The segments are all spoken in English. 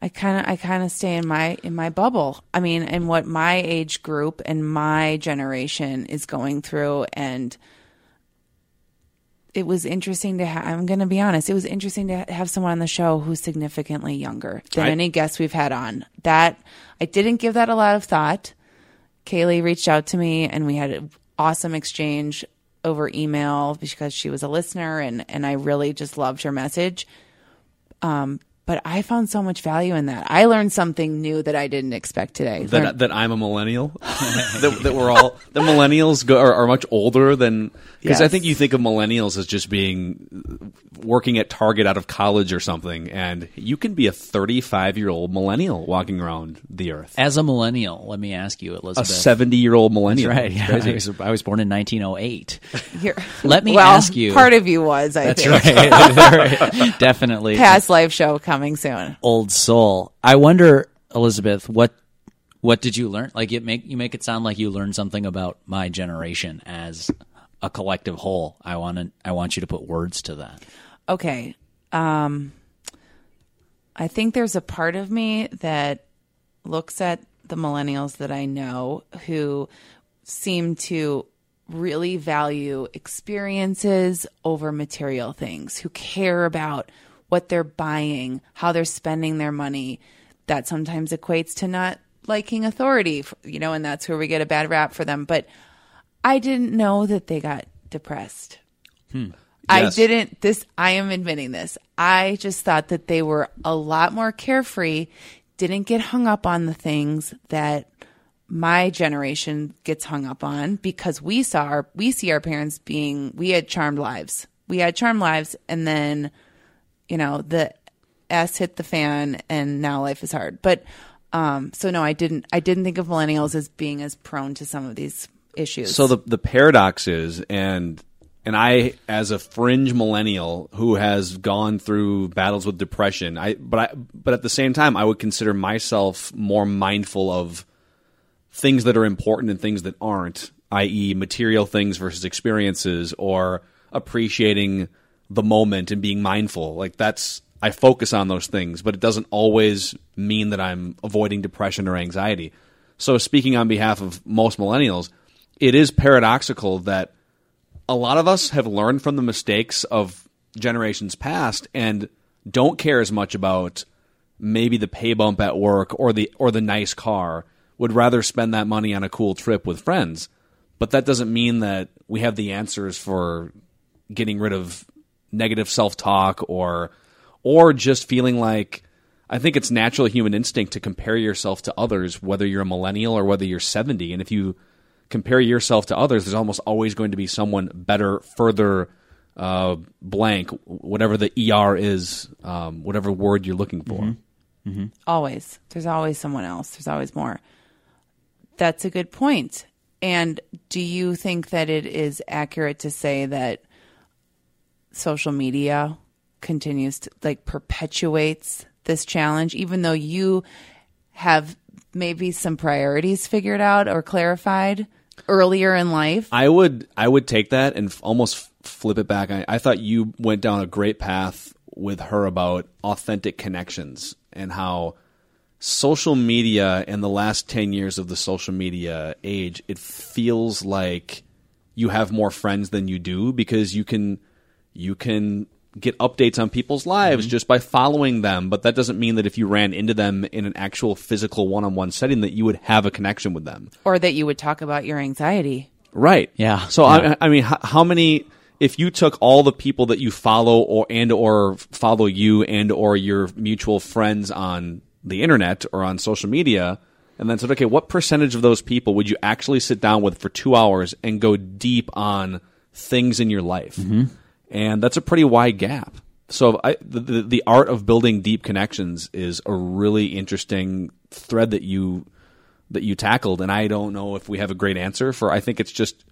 I kind of I kind of stay in my in my bubble. I mean, and what my age group and my generation is going through and it was interesting to have I'm going to be honest, it was interesting to have someone on the show who's significantly younger than I- any guest we've had on. That I didn't give that a lot of thought. Kaylee reached out to me and we had an awesome exchange over email because she was a listener and, and I really just loved her message. Um, but I found so much value in that. I learned something new that I didn't expect today. that, Learned- that I'm a millennial. that, that we're all the millennials go, are, are much older than because I think you think of millennials as just being working at Target out of college or something, and you can be a 35 year old millennial walking around the earth. As a millennial, let me ask you, Elizabeth, A 70 year old millennial. That's right. Yeah, I, was, I was born in 1908. You're- Let me well, ask you. Part of you was, I That's think. right. Definitely. Past life show coming soon. Old soul. I wonder, Elizabeth, what what did you learn? Like, it make you make it sound like you learned something about my generation as a collective whole. I want to. I want you to put words to that. Okay. Um, I think there's a part of me that looks at the millennials that I know who seem to really value experiences over material things, who care about what they're buying, how they're spending their money. That sometimes equates to not liking authority, you know, and that's where we get a bad rap for them. But I didn't know that they got depressed. Hmm. I Yes. didn't this I am admitting this. I just thought that they were a lot more carefree, didn't get hung up on the things that my generation gets hung up on because we saw our we see our parents being we had charmed lives. We had charmed lives and then you know, the S hit the fan and now life is hard. But um so no, I didn't I didn't think of millennials as being as prone to some of these issues. So the the paradox is, and and I, as a fringe millennial who has gone through battles with depression, I but I but at the same time, I would consider myself more mindful of things that are important and things that aren't, i.e., material things versus experiences, or appreciating the moment and being mindful. Like that's I focus on those things, but it doesn't always mean that I'm avoiding depression or anxiety. So speaking on behalf of most millennials, it is paradoxical that a lot of us have learned from the mistakes of generations past and don't care as much about maybe the pay bump at work or the or the nice car would rather spend that money on a cool trip with friends but that doesn't mean that we have the answers for getting rid of negative self-talk or or just feeling like I think it's natural human instinct to compare yourself to others whether you're a millennial or whether you're 70 and if you compare yourself to others there's almost always going to be someone better further uh, blank whatever the er is um, whatever word you're looking for Always. There's always someone else. There's always more. That's a good point. And do you think that it is accurate to say that social media continues to like perpetuates this challenge, even though you have maybe some priorities figured out or clarified earlier in life? I would I would take that and f- almost flip it back. I, I thought you went down a great path with her about authentic connections and how social media in the last 10 years of the social media age it feels like you have more friends than you do because you can you can get updates on people's lives mm-hmm. just by following them but that doesn't mean that if you ran into them in an actual physical one-on-one setting that you would have a connection with them Or that you would talk about your anxiety? Right. Yeah. So Yeah. I, I mean, how, how many? If you took all the people that you follow or and or follow you and or your mutual friends on the internet or on social media, and then said, okay, what percentage of those people would you actually sit down with for two hours and go deep on things in your life? Mm-hmm. And that's a pretty wide gap. so I, the, the the art of building deep connections is a really interesting thread that you that you tackled, and I don't know if we have a great answer for. I think it's just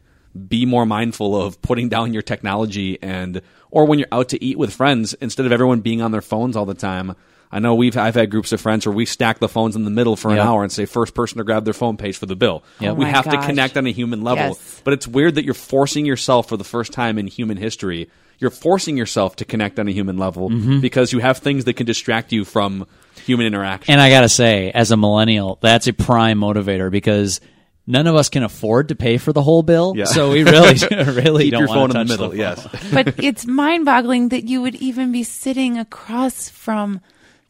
be more mindful of putting down your technology and or when you're out to eat with friends instead of everyone being on their phones all the time. I know we've I've had groups of friends where we stack the phones in the middle for an Yep. hour and say first person to grab their phone pays for the bill. Oh we my have to connect on a human level. Yes. But it's weird that you're forcing yourself for the first time in human history. You're forcing yourself to connect on a human level Mm-hmm. because you have things that can distract you from human interaction. And I gotta say, as a millennial, that's a prime motivator because none of us can afford to pay for the whole bill. Yeah. So we really, really Keep don't your want phone in to the touch middle. yes. but it's mind-boggling that you would even be sitting across from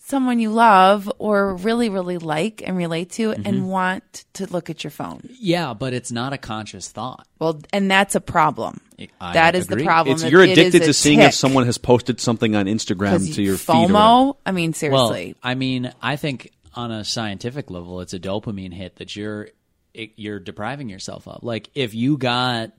someone you love or really really like and relate to Mm-hmm. and want to look at your phone Yeah, but it's not a conscious thought. well and that's a problem I that is the problem It's you're it is addicted a to seeing tick. if someone has posted something on Instagram to your feed. FOMO I mean seriously. Well, seriously I mean, I think on a scientific level, it's a dopamine hit that you're it, you're depriving yourself of. Like if you got,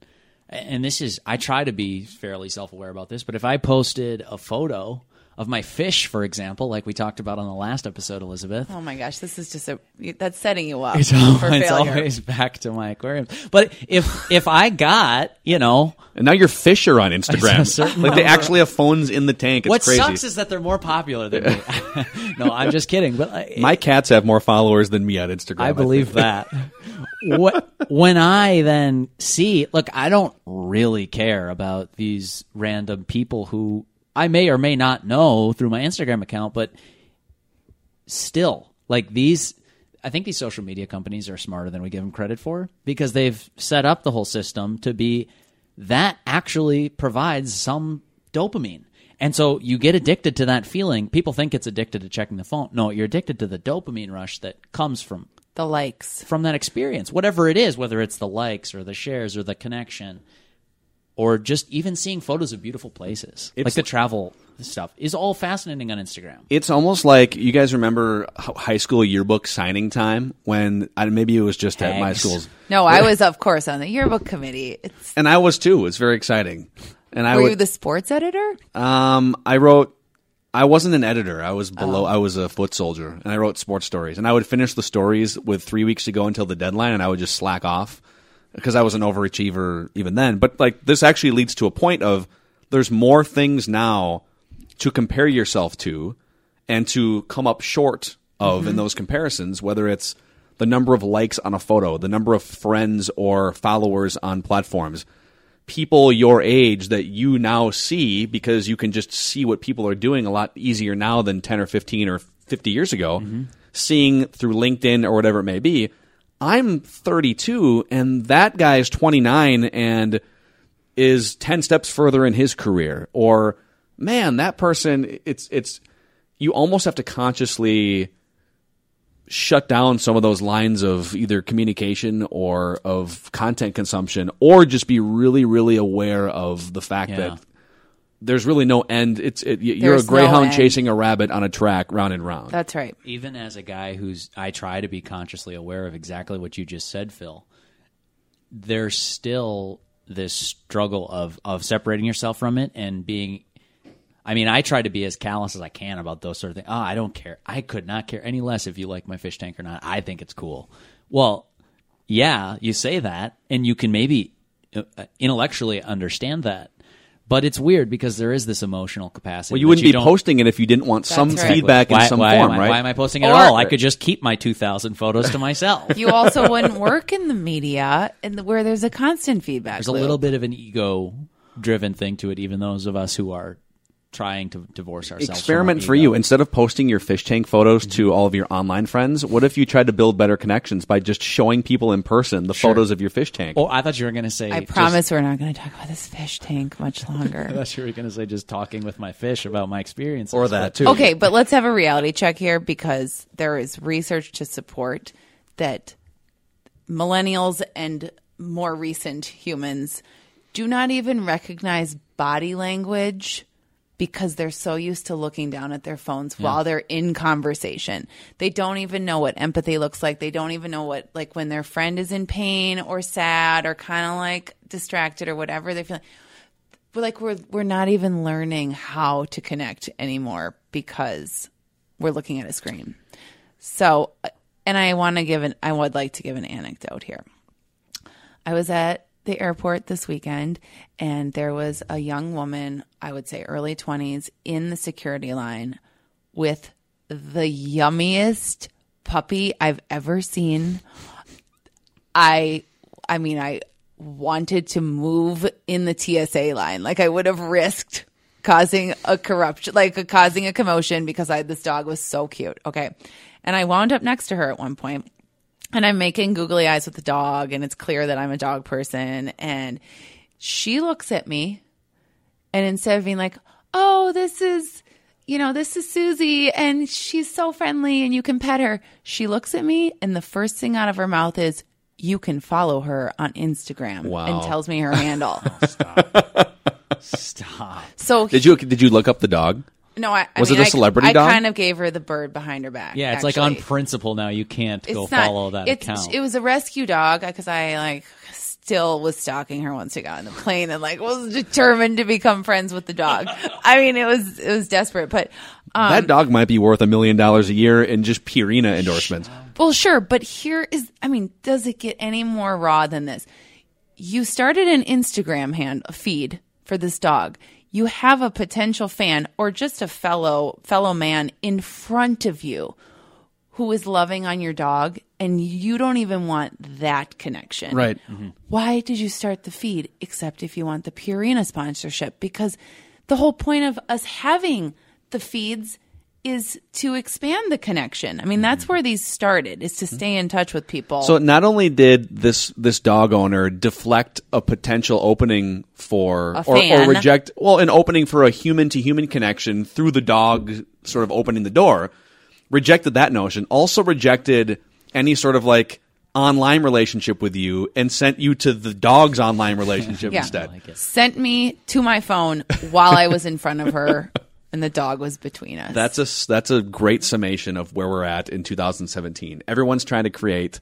and this is, I try to be fairly self aware about this, but if I posted a photo of my fish, for example, like we talked about on the last episode, Elizabeth. oh my gosh this is just a that's setting you up It's, for always, it's always back to my aquarium. But if if I got, you know, And now your fish are on Instagram. like they actually have phones in the tank. It's what crazy. sucks is that they're more popular than me. no, I'm just kidding. But I- My cats have more followers than me on Instagram. I believe think. that. what when I then see, look, I don't really care about these random people who I may or may not know through my Instagram account, but still, like these. I think these social media companies are smarter than we give them credit for because they've set up the whole system to be that actually provides some dopamine. And so you get addicted to that feeling. People think it's addicted to checking the phone. No, you're addicted to the dopamine rush that comes from the likes from that experience, whatever it is, whether it's the likes or the shares or the connection, or just even seeing photos of beautiful places, like the travel stuff, is all fascinating on Instagram. It's almost like you guys remember high school yearbook signing time when I, maybe it was just at my Tags. schools, no I was of course on the yearbook committee it's and I was too. It's very exciting. And I were would, you the sports editor Um, I wrote. I wasn't an editor. I was below. I was a foot soldier, and I wrote sports stories. And I would finish the stories with three weeks to go until the deadline, and I would just slack off because I was an overachiever even then. But like this actually leads to a point of there's more things now to compare yourself to and to come up short of in mm-hmm. those comparisons, whether it's the number of likes on a photo, the number of friends or followers on platforms people your age that you now see because you can just see what people are doing a lot easier now than 10 or 15 or 50 years ago, mm-hmm. seeing through LinkedIn or whatever it may be. I'm 32 and that guy is 29 and is 10 steps further in his career or man that person it's it's you almost have to consciously shut down some of those lines of either communication or of content consumption or just be really really aware of the fact Yeah. that there's really no end it's it, you're There's a greyhound end. chasing a rabbit on a track round and round that's right Even as a guy who's, I try to be consciously aware of exactly what you just said, Phil. There's still this struggle of of separating yourself from it and being. I mean, I try to be as callous as I can about those sort of things. Oh, I don't care. I could not care any less if you like my fish tank or not. I think it's cool. Well, yeah, you say that, and you can maybe uh, intellectually understand that, but it's weird because there is this emotional capacity. well you wouldn't be posting it if you didn't want some right. feedback why, in some why form I, right Why am I posting it Or- at all? I could just keep my 2,000 photos to myself. you also wouldn't work in the media and where there's a constant feedback There's a little bit of an ego driven thing to it, even those of us who are trying to divorce ourselves. experiment for you instead of posting your fish tank photos to mm-hmm. all of your online friends what if you tried to build better connections by just showing people in person the photos of your fish tank Oh, I thought you were going to say. I just- promise we're not going to talk about this fish tank much I longer. thought you were going to say just talking with my fish about my experience or that too okay, but let's have a reality check here because there is research to support that millennials and more recent humans do not even recognize body language because they're so used to looking down at their phones while they're in conversation. They don't even know what empathy looks like. They don't even know what like when their friend is in pain or sad or kind of like distracted or whatever they're feeling we're like we're we're not even learning how to connect anymore because we're looking at a screen. So, uh, and I want to give an I would like to give an anecdote here. I was at the airport this weekend and there was a young woman, I would say early 20s, in the security line with the yummiest puppy I've ever seen. I I mean I wanted to move in the TSA line. Like I would have risked causing a corruption, like a, causing a commotion because I this dog was so cute. Okay. And I wound up next to her at one point and I'm making googly eyes with the dog and it's clear that I'm a dog person and she looks at me and instead of being like, "Oh, this is you know, this is Susie and she's so friendly and you can pet her." She looks at me and the first thing out of her mouth is, "You can follow her on Instagram." Wow. And tells me her handle. Stop. Stop. So Did you did you look up the dog? No, I, I Was it a a I- celebrity I, dog? kind of gave her the bird behind her back. Yeah, it's like on principle now. You can't go not- follow that it's, account. It was a rescue dog because I like still was stalking her once she got on the plane and like was determined to become friends with the dog. I mean, it was it was desperate, but um, that dog might be worth a million dollars a year in just Purina endorsements. well, sure. But here is, I mean, does it get any more raw than this? You started an Instagram hand feed for this dog. You have a potential fan or just a fellow fellow man in front of you who is loving on your dog and you don't even want that connection. Right. Mm-hmm. Why did you start the feed except if you want the Purina sponsorship? Because the whole point of us having the feeds is to expand the connection. I mean, that's mm-hmm. where these started, is to mm-hmm. stay in touch with people. So not only did this this dog owner deflect a potential opening for or, or reject well an opening for a human to human connection through the dog sort of opening the door, rejected that notion. Also rejected any sort of like online relationship with you and sent you to the dog's online relationship Yeah. instead. Sent me to my phone while I was in front of her and the dog was between us. That's a that's a great summation of where we're at in 2017. Everyone's trying to create,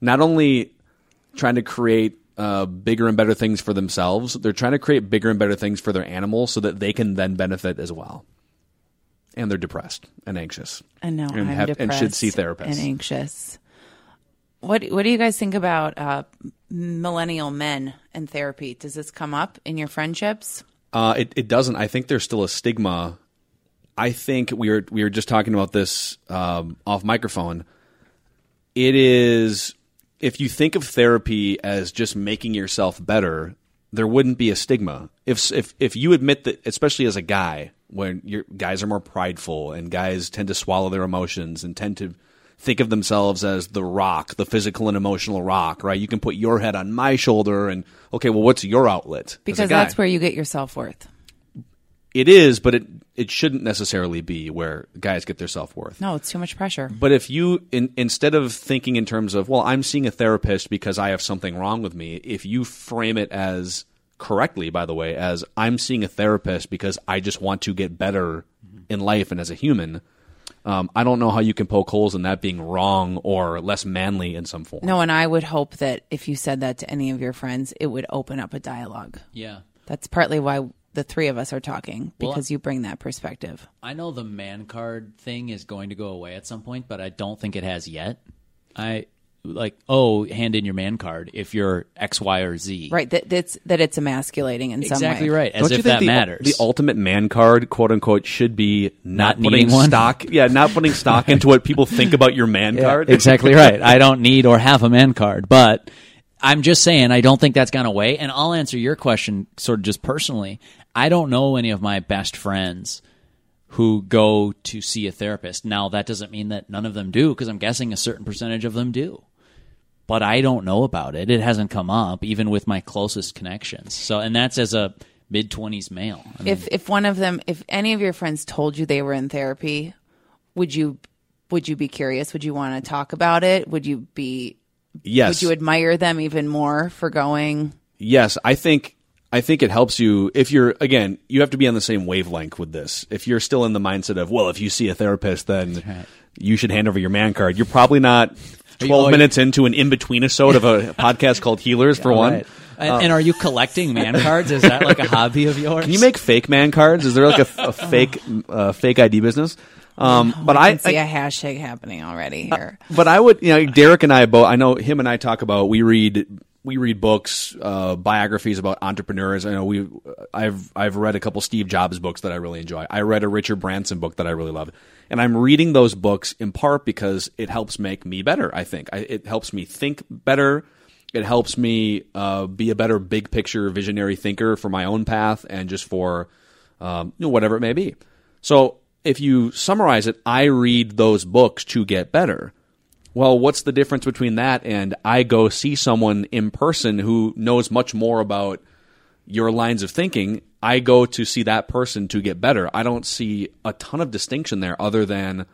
not only trying to create uh, bigger and better things for themselves, they're trying to create bigger and better things for their animals so that they can then benefit as well. And they're depressed and anxious. and now and I'm have- depressed and should see therapists. and anxious. What What do you guys think about uh, millennial men and therapy? Does this come up in your friendships? Uh, it, it doesn't. I think there's still a stigma. I think we were we were just talking about this um, off microphone. It is if you think of therapy as just making yourself better, there wouldn't be a stigma. If if if you admit that, especially as a guy, when your guys are more prideful and guys tend to swallow their emotions and tend to think of themselves as the rock, the physical and emotional rock, right? You can put your head on my shoulder and okay, well, what's your outlet? Because that's where you get your self worth. it is, but it it shouldn't necessarily be where guys get their self worth. No, it's too much pressure. But if you in, instead of thinking in terms of well, I'm seeing a therapist because I have something wrong with me, if you frame it as correctly, by the way, as I'm seeing a therapist because I just want to get better in life and as a human. Um, I don't know how you can poke holes in that being wrong or less manly in some form. No, and I would hope that if you said that to any of your friends, it would open up a dialogue. yeah. That's partly why the three of us are talking Well, because you bring that perspective. I know the man card thing is going to go away at some point, but I don't think it has yet. I like, oh, hand in your man card if you're X, Y, or Z. Right, that that's that it's emasculating in some Exactly right. As Don't you if think that the, matters. The ultimate man card, quote unquote, should be not, Not putting needing one? stock. Yeah, not putting stock into what people think about your man card. exactly right. I don't need or have a man card, but I'm just saying I don't think that's gone away. And I'll answer your question sort of just personally. I don't know any of my best friends who go to see a therapist. Now that doesn't mean that none of them do, because I'm guessing a certain percentage of them do. But I don't know about it. It hasn't come up even with my closest connections. So, and that's as a mid twenties male. I mean, If if one of them, if any of your friends told you they were in therapy, would you would you be curious? Would you want to talk about it? Would you be Yes. would you admire them even more for going? Yes, I think I think it helps you if you're again, you have to be on the same wavelength with this. If you're still in the mindset of, well, if you see a therapist then you should hand over your man card. You're probably not 12 oh, minutes into an in-between episode of a podcast called Healers for one. right. And, and are you collecting man cards? Is that like a hobby of yours? Can you make fake man cards? Is there like a, a fake uh, fake ID business? Um, but I I, see I a hashtag happening already here. but I would, you know, Derek and I both. I know him and I talk about. We read, we read books, uh, biographies about entrepreneurs. I know we. I've I've read a couple Steve Jobs books that I really enjoy. I read a Richard Branson book that I really love, and I'm reading those books in part because it helps make me better. I think I, it helps me think better. It helps me uh, be a better big picture visionary thinker for my own path and just for um, you know, whatever it may be. So if you summarize it, I read those books to get better. Well, what's the difference between that and I go see someone in person who knows much more about your lines of thinking? I go to see that person to get better. I don't see a ton of distinction there other than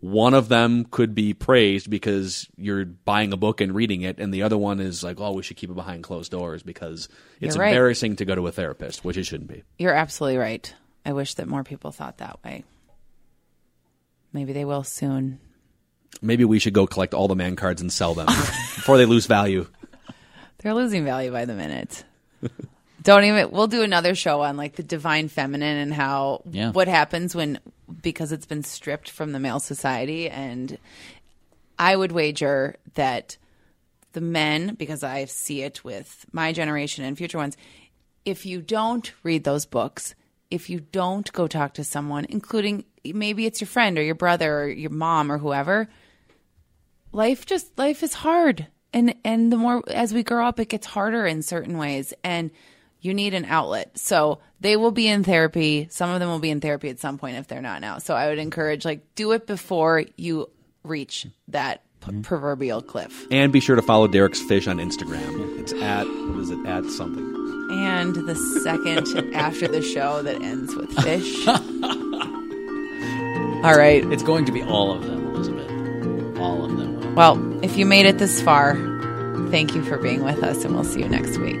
one of them could be praised because you're buying a book and reading it, and the other one is like, oh, we should keep it behind closed doors because it's right. embarrassing to go to a therapist, which it shouldn't be. You're absolutely right. I wish that more people thought that way. Maybe they will soon. Maybe we should go collect all the man cards and sell them before they lose value. They're losing value by the minute. Don't even. We'll do another show on like the divine feminine and how Yeah. what happens when because it's been stripped from the male society. And I would wager that the men, because I see it with my generation and future ones, if you don't read those books, if you don't go talk to someone, including maybe it's your friend or your brother or your mom or whoever, life just life is hard and and the more as we grow up it gets harder in certain ways and you need an outlet so they will be in therapy some of them will be in therapy at some point if they're not now so i would encourage like do it before you reach that p- mm-hmm. proverbial cliff And be sure to follow Derek's Fish on Instagram. It's at what is it? At something. And the second after the show that ends with fish all right It's going to be all of them, Elizabeth. All of them. well if you made it this far thank you for being with us and we'll see you next week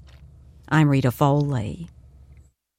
I'm Rita Foley.